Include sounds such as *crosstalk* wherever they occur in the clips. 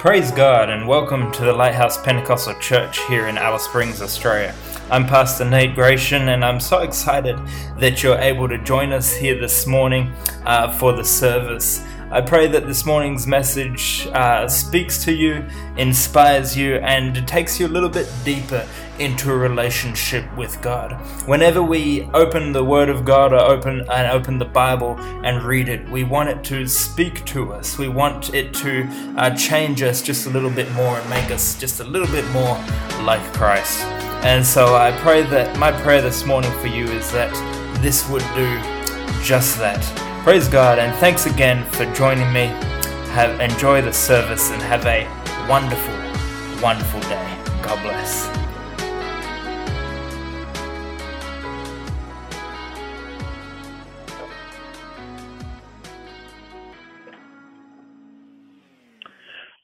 Praise God and welcome to the Lighthouse Pentecostal Church here in Alice Springs, Australia. I'm Pastor Nate Gratian and I'm so excited that you're able to join us here this morning uh, for the service. I pray that this morning's message uh, speaks to you, inspires you, and takes you a little bit deeper into a relationship with God. Whenever we open the Word of God or open and open the Bible and read it, we want it to speak to us. We want it to uh, change us just a little bit more and make us just a little bit more like Christ. And so I pray that my prayer this morning for you is that this would do just that. Praise God and thanks again for joining me. Have enjoy the service and have a wonderful, wonderful day. God bless.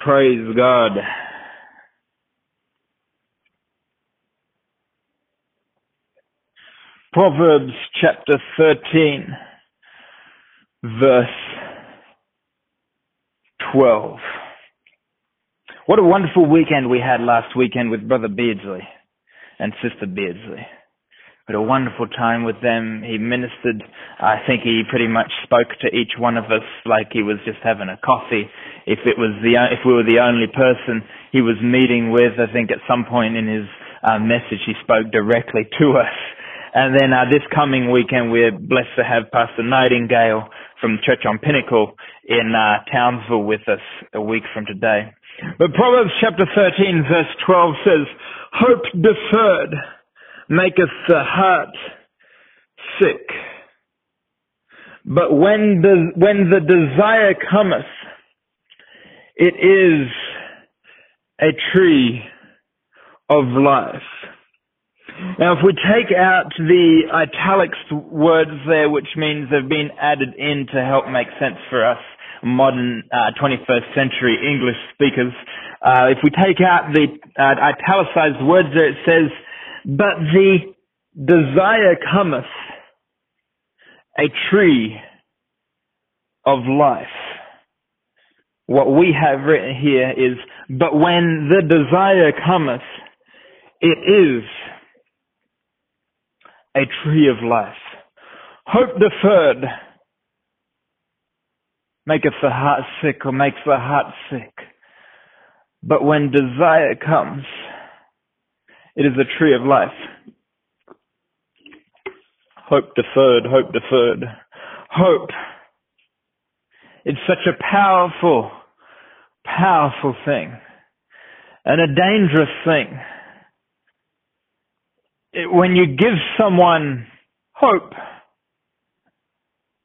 Praise God. Proverbs chapter 13, verse 12. What a wonderful weekend we had last weekend with Brother Beardsley and Sister Beardsley. Had a wonderful time with them. He ministered. I think he pretty much spoke to each one of us like he was just having a coffee. If it was the if we were the only person he was meeting with, I think at some point in his uh, message he spoke directly to us. And then uh, this coming weekend, we're blessed to have Pastor Nightingale from Church on Pinnacle in uh, Townsville with us a week from today. But Proverbs chapter 13 verse 12 says, Hope deferred maketh the heart sick. But when the, when the desire cometh, it is a tree of life. Now, if we take out the italics words there, which means they've been added in to help make sense for us modern uh, 21st century English speakers, uh, if we take out the uh, italicized words there, it says, but the desire cometh a tree of life. What we have written here is, but when the desire cometh, it is a tree of life. Hope deferred maketh the heart sick or makes the heart sick. But when desire comes, it is a tree of life. Hope deferred, hope deferred. Hope. It's such a powerful, powerful thing. And a dangerous thing. When you give someone hope,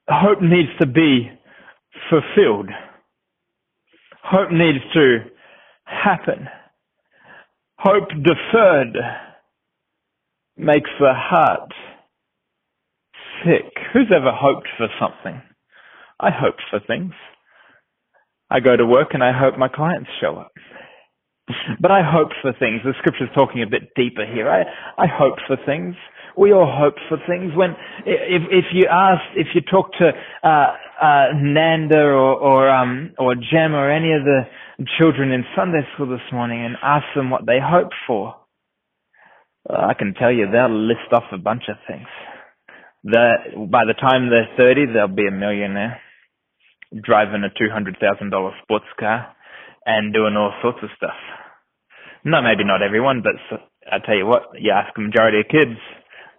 hope needs to be fulfilled. Hope needs to happen. Hope deferred makes the heart sick. Who's ever hoped for something? I hope for things. I go to work and I hope my clients show up. But I hope for things. The scripture's talking a bit deeper here. I, I hope for things. We all hope for things. When, if, if you ask, if you talk to, uh, uh, Nanda or, or, um, or Jem or any of the children in Sunday school this morning and ask them what they hope for, well, I can tell you they'll list off a bunch of things. That by the time they're 30, they'll be a millionaire, driving a $200,000 sports car and doing all sorts of stuff. No, maybe not everyone, but I tell you what, you ask the majority of kids,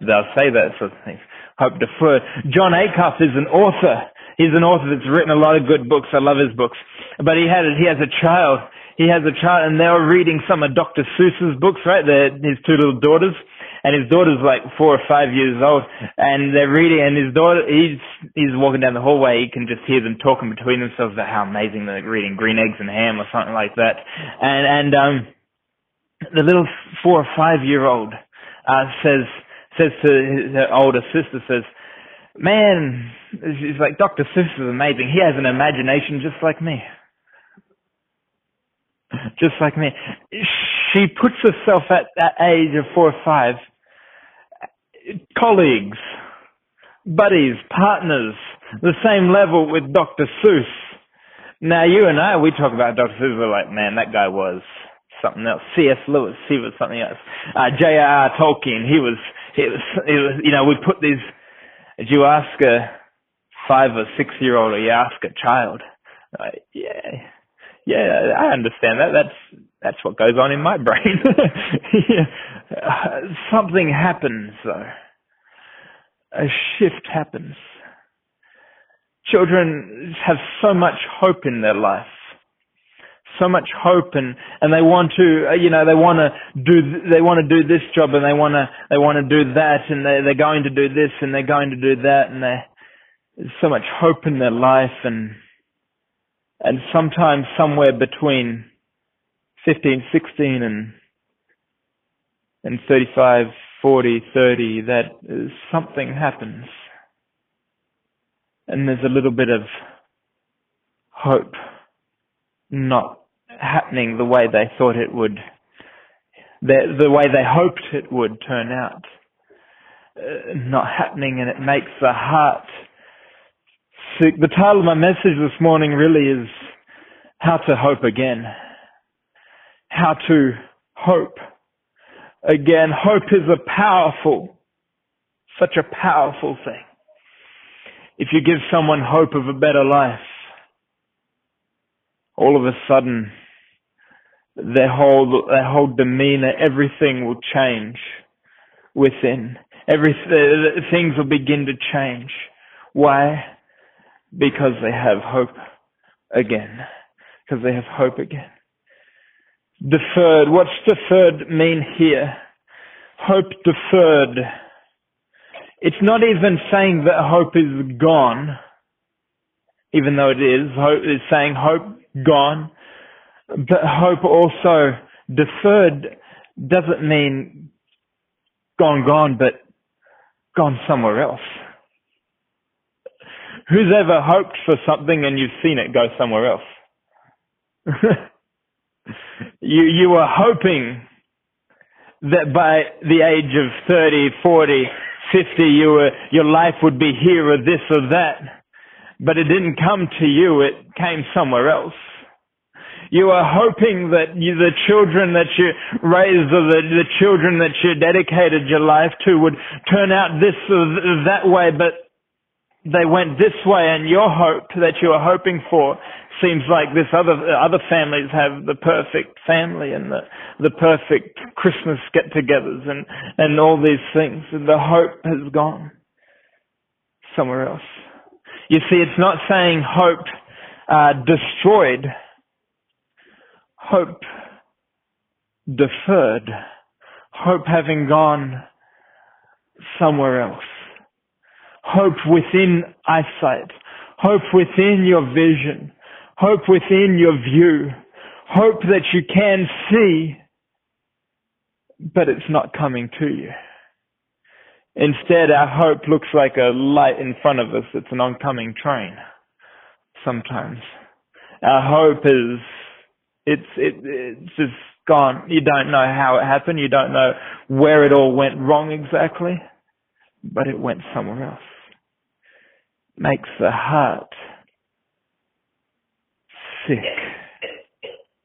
they'll say that sort of thing. Hope deferred. Jon Acuff is an author He's an author that's written a lot of good books. I love his books. But he had he has a child. He has a child, and they were reading some of Dr. Seuss's books, right? They're, his two little daughters, and his daughter's like four or five years old, and they're reading, and his daughter, he's he's walking down the hallway. He can just hear them talking between themselves about how amazing they're reading Green Eggs and Ham or something like that. And and um, the little four or five year old uh, says says to his, her older sister says Man, she's like, Dr. Seuss is amazing. He has an imagination just like me. Just like me. She puts herself at that age of four or five, colleagues, buddies, partners, the same level with Dr. Seuss. Now you and I, we talk about Dr. Seuss, we're like, man, that guy was something else. C.S. Lewis, he was something else. Uh. Tolkien, he was, he was, he was, you know, we put these, did you ask a five or six year old or you ask a child, uh, yeah, yeah, I understand that. That's, that's what goes on in my brain. *laughs* yeah. *sighs* Something happens though. A shift happens. Children have so much hope in their life so much hope and and they want to uh, you know they want to do they want to do this job and they want to they want to do that and they they're going to do this and they're going to do that and there's so much hope in their life and and sometimes somewhere between 15 16 and and 35 40 30 that something happens and there's a little bit of hope not happening the way they thought it would, the, the way they hoped it would turn out. Uh, not happening and it makes the heart sick. The title of my message this morning really is How to Hope Again. How to hope again. Hope is a powerful, such a powerful thing. If you give someone hope of a better life, all of a sudden their whole their whole demeanor, everything will change within. Every things will begin to change. Why? Because they have hope again. Because they have hope again. Deferred. What's deferred mean here? Hope deferred. It's not even saying that hope is gone, even though it is. Hope is saying hope gone. But hope also deferred doesn't mean gone, gone, but gone somewhere else. Who's ever hoped for something and you've seen it go somewhere else? *laughs* you, you were hoping that by the age of 30, 40, 50, you were, your life would be here or this or that. But it didn't come to you, it came somewhere else. You were hoping that you, the children that you raised or the, the children that you dedicated your life to would turn out this or that way, but they went this way and your hope that you were hoping for seems like this other other families have the perfect family and the the perfect Christmas get-togethers and and all these things. and The hope has gone somewhere else. You see, it's not saying hope uh, destroyed hope deferred, hope having gone somewhere else, hope within eyesight, hope within your vision, hope within your view, hope that you can see, but it's not coming to you. Instead, our hope looks like a light in front of us. It's an oncoming train. Sometimes. Our hope is it's it, it's just gone. You don't know how it happened. You don't know where it all went wrong exactly, but it went somewhere else. Makes the heart sick.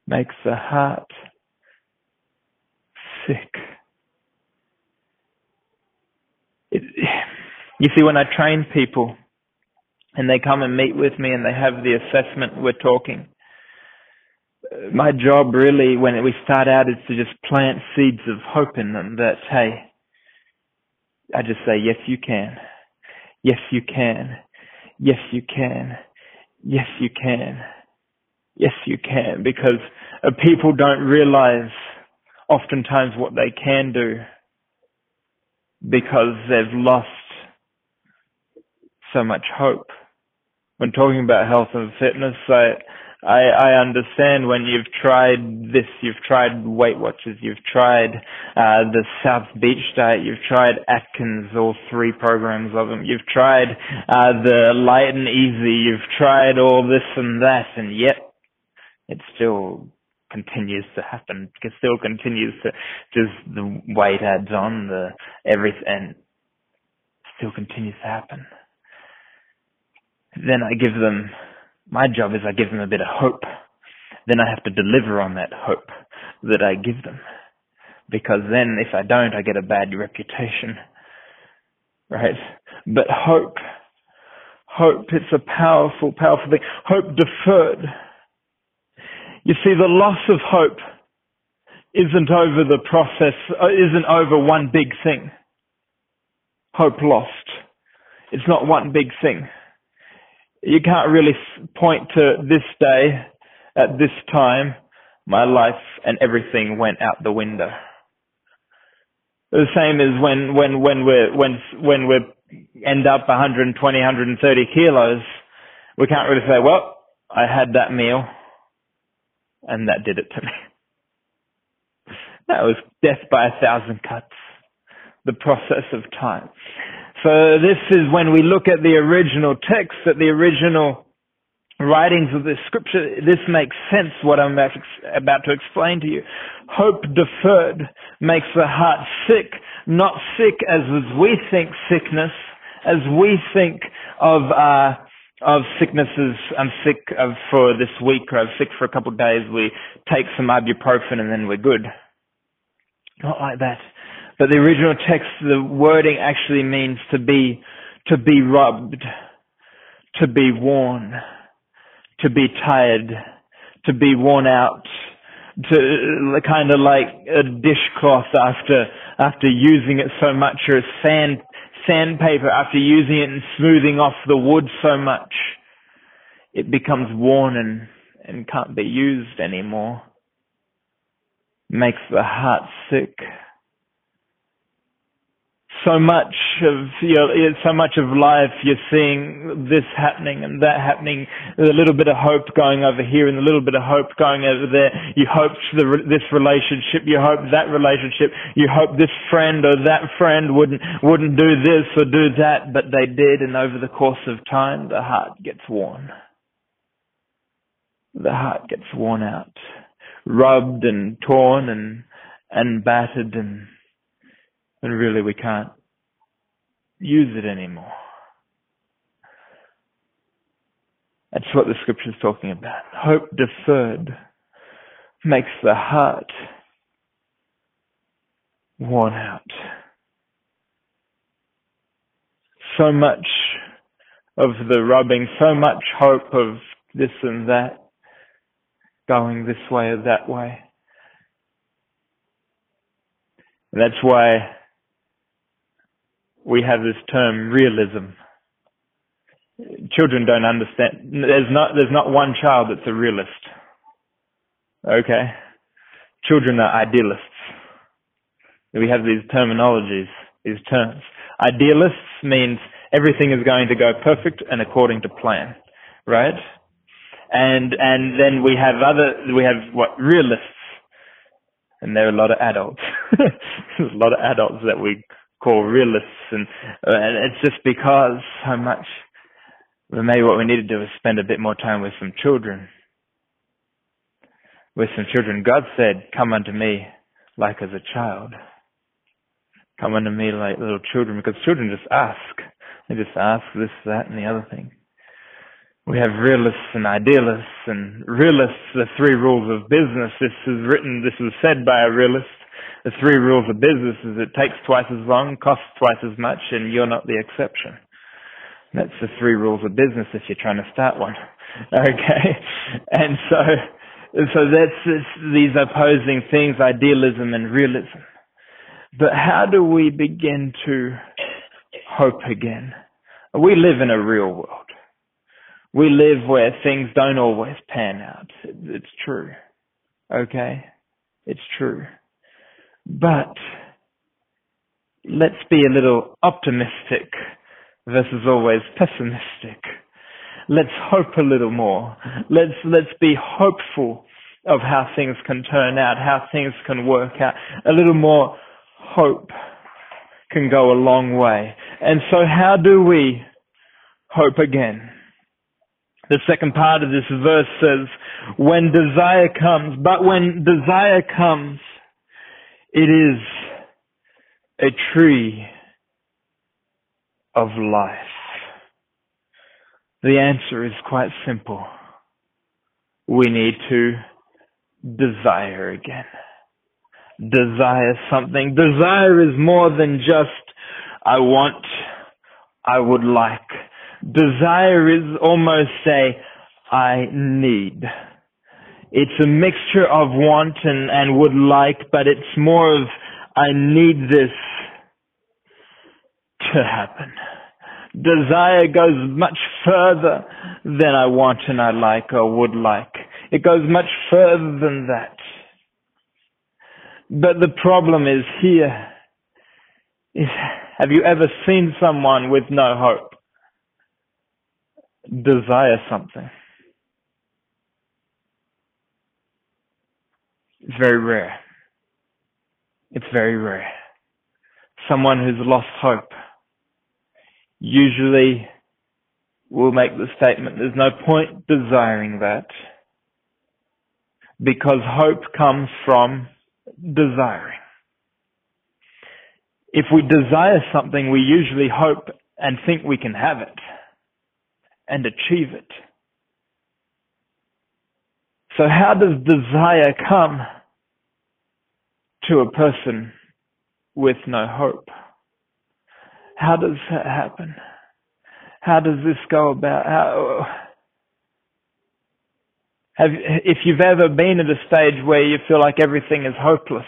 Makes the heart sick. It, you see, when I train people and they come and meet with me and they have the assessment, we're talking my job really when we start out is to just plant seeds of hope in them that hey i just say yes you can yes you can yes you can yes you can yes you can because uh, people don't realize oftentimes what they can do because they've lost so much hope. When talking about health and fitness I I, I understand when you've tried this, you've tried Weight Watchers, you've tried uh, the South Beach diet, you've tried Atkins, all three programs of them, you've tried uh, the Light and Easy, you've tried all this and that, and yet it still continues to happen. It still continues to just the weight adds on, the everything still continues to happen. Then I give them My job is I give them a bit of hope. Then I have to deliver on that hope that I give them. Because then if I don't, I get a bad reputation. Right? But hope, hope, it's a powerful, powerful thing. Hope deferred. You see, the loss of hope isn't over the process, uh, isn't over one big thing. Hope lost. It's not one big thing. You can't really point to this day, at this time, my life and everything went out the window. The same as when, when, when we're, when, when we end up 120, 130 kilos, we can't really say, well, I had that meal and that did it to me. *laughs* That was death by a thousand cuts. The process of time. So this is when we look at the original text, at the original writings of the scripture, this makes sense what I'm about to explain to you. Hope deferred makes the heart sick, not sick as we think sickness, as we think of, uh, of sicknesses, I'm sick of for this week or I'm sick for a couple of days, we take some ibuprofen and then we're good. Not like that. But the original text, the wording actually means to be, to be rubbed, to be worn, to be tired, to be worn out, to kind of like a dishcloth after, after using it so much or a sand, sandpaper after using it and smoothing off the wood so much. It becomes worn and, and can't be used anymore makes the heart sick. So much of you know, so much of life you're seeing this happening and that happening. There's a little bit of hope going over here and a little bit of hope going over there. You hope the, this relationship, you hope that relationship, you hope this friend or that friend wouldn't wouldn't do this or do that, but they did, and over the course of time, the heart gets worn. The heart gets worn out rubbed and torn and and battered and and really we can't use it anymore. That's what the scripture is talking about. Hope deferred makes the heart worn out. So much of the rubbing, so much hope of this and that going this way or that way. And that's why we have this term realism. Children don't understand. There's not, there's not one child that's a realist. Okay? Children are idealists. We have these terminologies, these terms. Idealists means everything is going to go perfect and according to plan, right? and and then we have other we have what realists, and there are a lot of adults. *laughs* There's a lot of adults that we call realists, and uh, and it's just because so much. Maybe what we need to do is spend a bit more time with some children. With some children, God said, "Come unto me, like as a child." Come unto me like little children, because children just ask. They just ask this, that, and the other thing we have realists and idealists and realists, the three rules of business. This is written, this was said by a realist. The three rules of business is it takes twice as long, costs twice as much, and you're not the exception. That's the three rules of business if you're trying to start one. *laughs* Okay? And so, so that's these opposing things, idealism and realism. But how do we begin to hope again? We live in a real world we live where things don't always pan out. It's true. Okay? It's true. But let's be a little optimistic versus always pessimistic. Let's hope a little more. Let's, let's be hopeful of how things can turn out, how things can work out. A little more hope can go a long way. And so how do we hope again? The second part of this verse says, when desire comes, but when desire comes, it is a tree of life. The answer is quite simple. we need to desire again. Desire something. Desire is more than just, I want, I would like. Desire is almost a, I need. It's a mixture of want and, and would like, but it's more of, I need this to happen. Desire goes much further than I want and I like or would like. It goes much further than that. But the problem is here is, have you ever seen someone with no hope desire something? It's very rare. It's very rare. Someone who's lost hope usually will make the statement, there's no point desiring that because hope comes from desiring. If we desire something, we usually hope and think we can have it and achieve it. So how does desire come to a person with no hope? How does that happen? How does this go about? How, have, if you've ever been at a stage where you feel like everything is hopeless,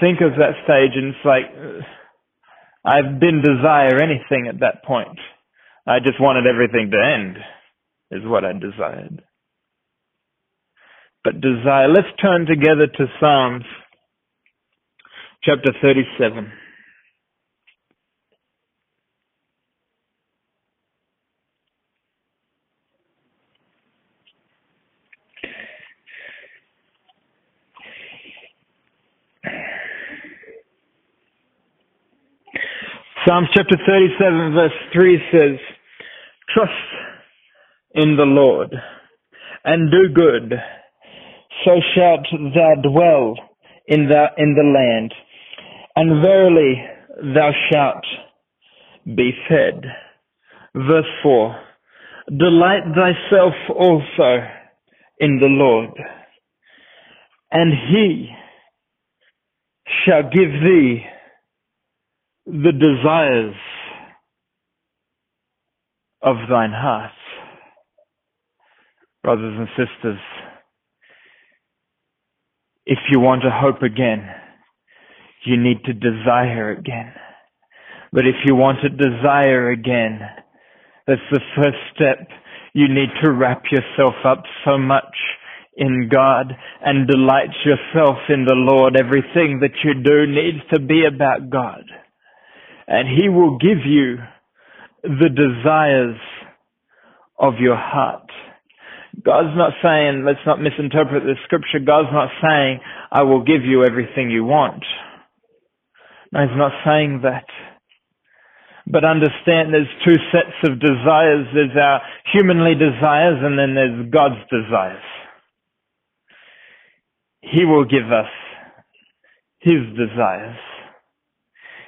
think of that stage and it's like, I didn't desire anything at that point. I just wanted everything to end, is what I desired. But desire, let's turn together to Psalms chapter 37. Psalms chapter 37 verse 3 says, Trust in the Lord and do good, so shalt thou dwell in the, in the land, and verily thou shalt be fed. Verse 4, Delight thyself also in the Lord, and he shall give thee the desires of thine heart. Brothers and sisters, if you want to hope again, you need to desire again. But if you want to desire again, that's the first step. You need to wrap yourself up so much in God and delight yourself in the Lord. Everything that you do needs to be about God and he will give you the desires of your heart. God's not saying, let's not misinterpret the scripture. God's not saying, I will give you everything you want. No, he's not saying that. But understand there's two sets of desires. There's our humanly desires and then there's God's desires. He will give us His desires.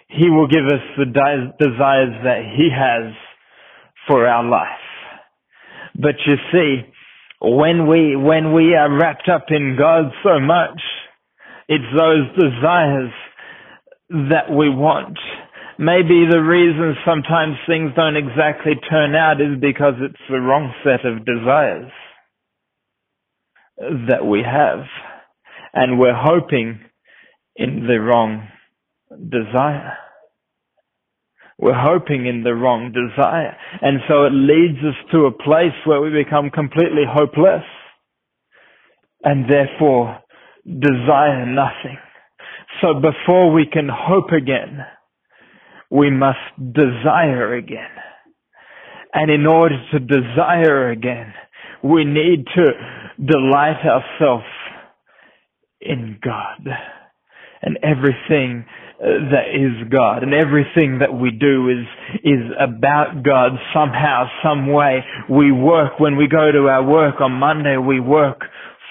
He will give us the desires that He has for our life. But you see, when we, when we are wrapped up in God so much, it's those desires that we want. Maybe the reason sometimes things don't exactly turn out is because it's the wrong set of desires that we have. And we're hoping in the wrong desire. We're hoping in the wrong desire. And so it leads us to a place where we become completely hopeless and therefore desire nothing. So before we can hope again, we must desire again. And in order to desire again, we need to delight ourselves in God and everything that is God. And everything that we do is is about God somehow some way. We work when we go to our work on Monday we work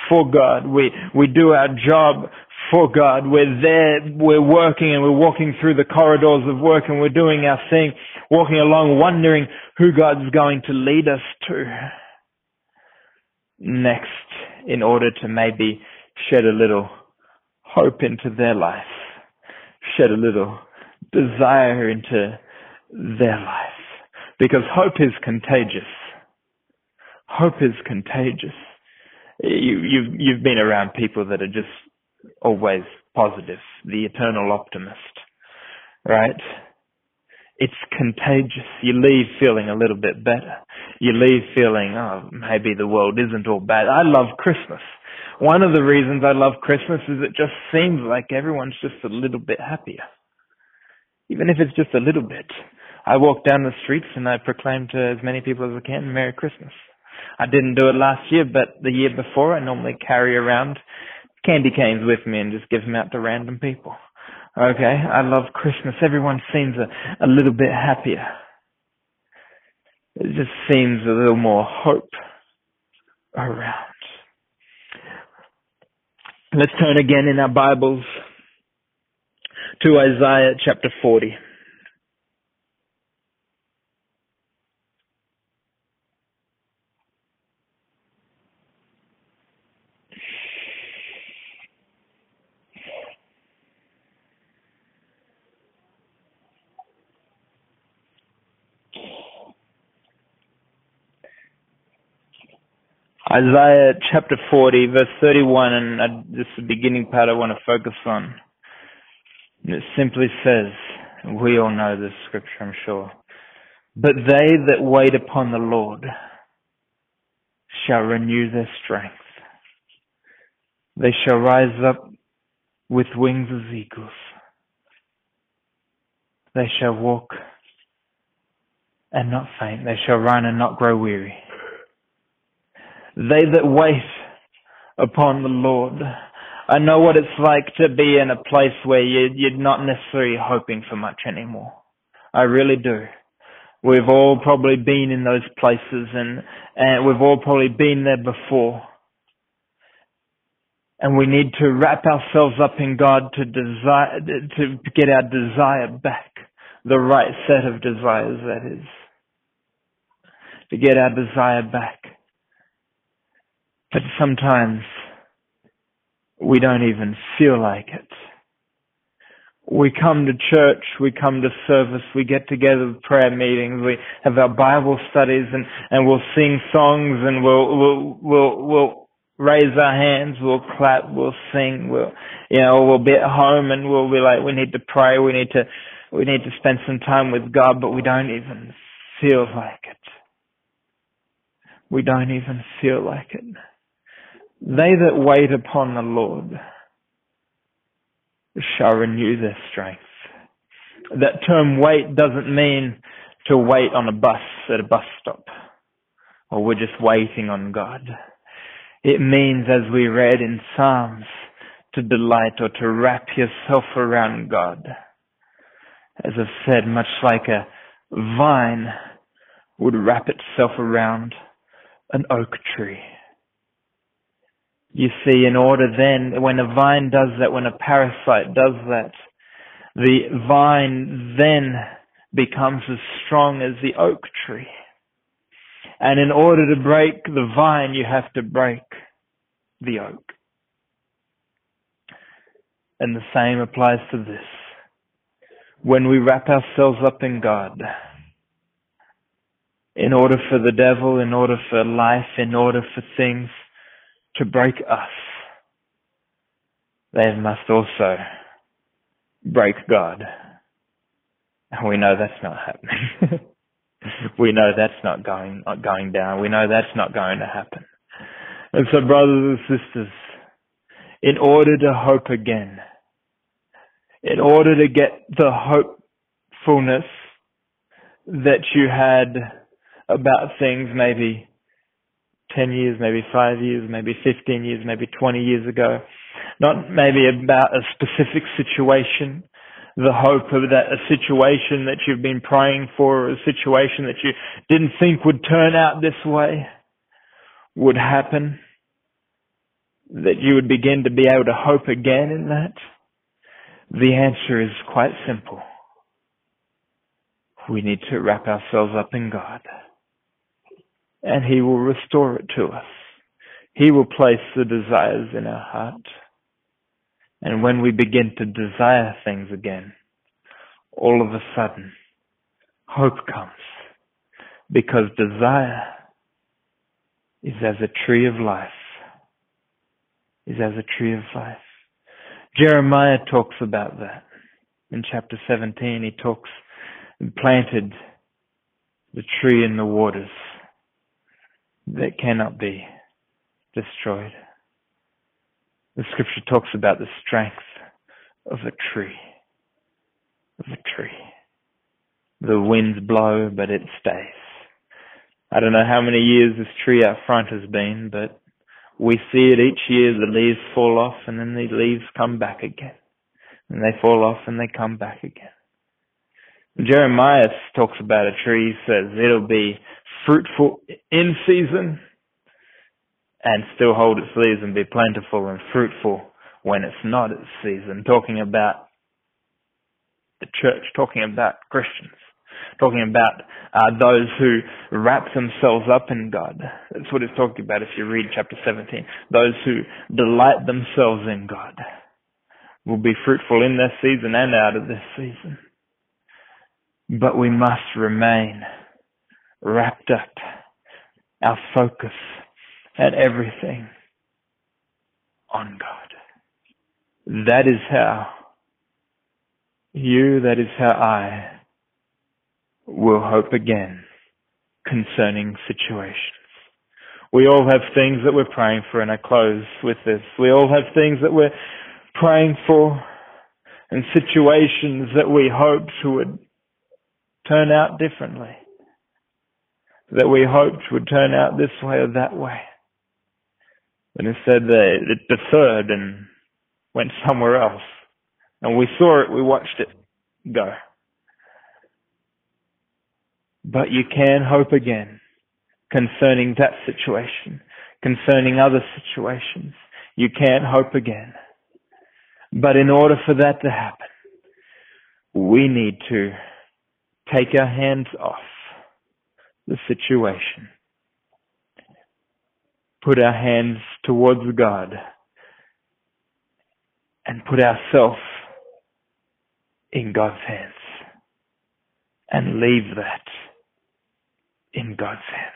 for God. We we do our job for God. We're there we're working and we're walking through the corridors of work and we're doing our thing walking along wondering who God's going to lead us to next in order to maybe shed a little hope into their life, shed a little desire into their life. Because hope is contagious. Hope is contagious. You, you've, you've been around people that are just always positive, the eternal optimist, right? It's contagious. You leave feeling a little bit better. You leave feeling, oh, maybe the world isn't all bad. I love Christmas. One of the reasons I love Christmas is it just seems like everyone's just a little bit happier. Even if it's just a little bit. I walk down the streets and I proclaim to as many people as I can, Merry Christmas. I didn't do it last year, but the year before I normally carry around candy canes with me and just give them out to random people. Okay, I love Christmas. Everyone seems a, a little bit happier. It just seems a little more hope around. Let's turn again in our Bibles to Isaiah chapter 40. Isaiah chapter 40, verse 31, and I, this is the beginning part I want to focus on. It simply says, we all know this scripture, I'm sure. But they that wait upon the Lord shall renew their strength. They shall rise up with wings as eagles. They shall walk and not faint. They shall run and not grow weary. They that wait upon the Lord. I know what it's like to be in a place where you, you're not necessarily hoping for much anymore. I really do. We've all probably been in those places and, and we've all probably been there before. And we need to wrap ourselves up in God to desire, to get our desire back. The right set of desires, that is. To get our desire back. But sometimes we don't even feel like it. We come to church, we come to service, we get together with prayer meetings, we have our Bible studies and, and we'll sing songs and we'll, we'll, we'll, we'll raise our hands, we'll clap, we'll sing, we'll, you know, we'll be at home and we'll be like, we need to pray, we need to, we need to spend some time with God, but we don't even feel like it. We don't even feel like it. They that wait upon the Lord shall renew their strength. That term wait doesn't mean to wait on a bus at a bus stop or we're just waiting on God. It means, as we read in Psalms, to delight or to wrap yourself around God. As I've said, much like a vine would wrap itself around an oak tree. You see, in order then, when a vine does that, when a parasite does that, the vine then becomes as strong as the oak tree. And in order to break the vine, you have to break the oak. And the same applies to this. When we wrap ourselves up in God, in order for the devil, in order for life, in order for things to break us, they must also break God. And we know that's not happening. *laughs* we know that's not going not going down. We know that's not going to happen. And so, brothers and sisters, in order to hope again, in order to get the hopefulness that you had about things maybe 10 years, maybe 5 years, maybe 15 years, maybe 20 years ago. Not maybe about a specific situation, the hope of that a situation that you've been praying for, a situation that you didn't think would turn out this way, would happen, that you would begin to be able to hope again in that. The answer is quite simple. We need to wrap ourselves up in God and he will restore it to us. He will place the desires in our heart. And when we begin to desire things again, all of a sudden, hope comes. Because desire is as a tree of life. Is as a tree of life. Jeremiah talks about that. In chapter 17, he talks, and planted the tree in the waters that cannot be destroyed. The scripture talks about the strength of a tree. Of a tree. The winds blow, but it stays. I don't know how many years this tree out front has been, but we see it each year. The leaves fall off and then the leaves come back again. And they fall off and they come back again. Jeremiah talks about a tree, says it'll be fruitful in season and still hold its leaves and be plentiful and fruitful when it's not its season. Talking about the church, talking about Christians, talking about uh, those who wrap themselves up in God. That's what it's talking about if you read chapter 17. Those who delight themselves in God will be fruitful in their season and out of their season. But we must remain wrapped up, our focus and everything on God. That is how you, that is how I will hope again concerning situations. We all have things that we're praying for, and I close with this. We all have things that we're praying for and situations that we hoped would turn out differently. That we hoped would turn out this way or that way. And instead they, it deferred and went somewhere else. And we saw it, we watched it go. But you can hope again concerning that situation, concerning other situations. You can hope again. But in order for that to happen, we need to take our hands off the situation put our hands towards God and put ourselves in God's hands and leave that in God's hands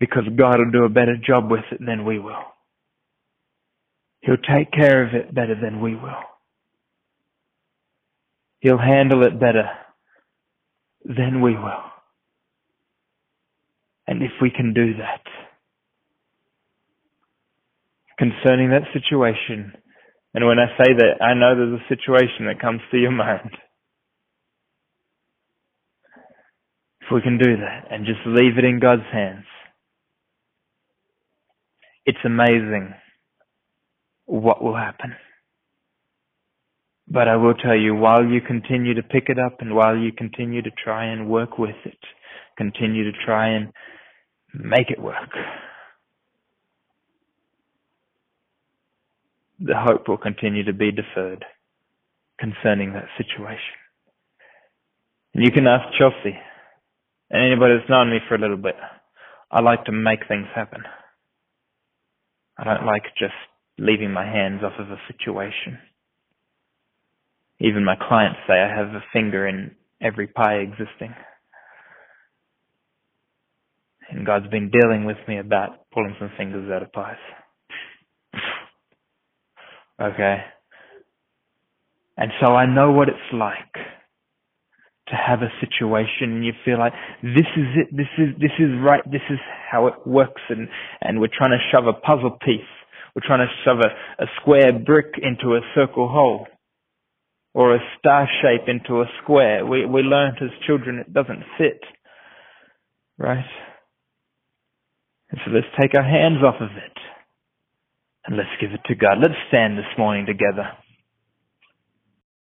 because God will do a better job with it than we will. He'll take care of it better than we will. He'll handle it better than we will. And if we can do that, concerning that situation. And when I say that, I know there's a situation that comes to your mind. If we can do that and just leave it in God's hands, it's amazing what will happen. But I will tell you, while you continue to pick it up and while you continue to try and work with it, continue to try and make it work. the hope will continue to be deferred concerning that situation. And you can ask Chelsea and anybody that's known me for a little bit. I like to make things happen. I don't like just leaving my hands off of a situation. Even my clients say I have a finger in every pie existing. And God's been dealing with me about pulling some fingers out of pies. Okay. And so I know what it's like to have a situation and you feel like this is it, this is, this is right, this is how it works and, and we're trying to shove a puzzle piece. We're trying to shove a, a square brick into a circle hole or a star shape into a square. We, we learned as children it doesn't fit. Right? And so let's take our hands off of it and let's give it to God. Let's stand this morning together.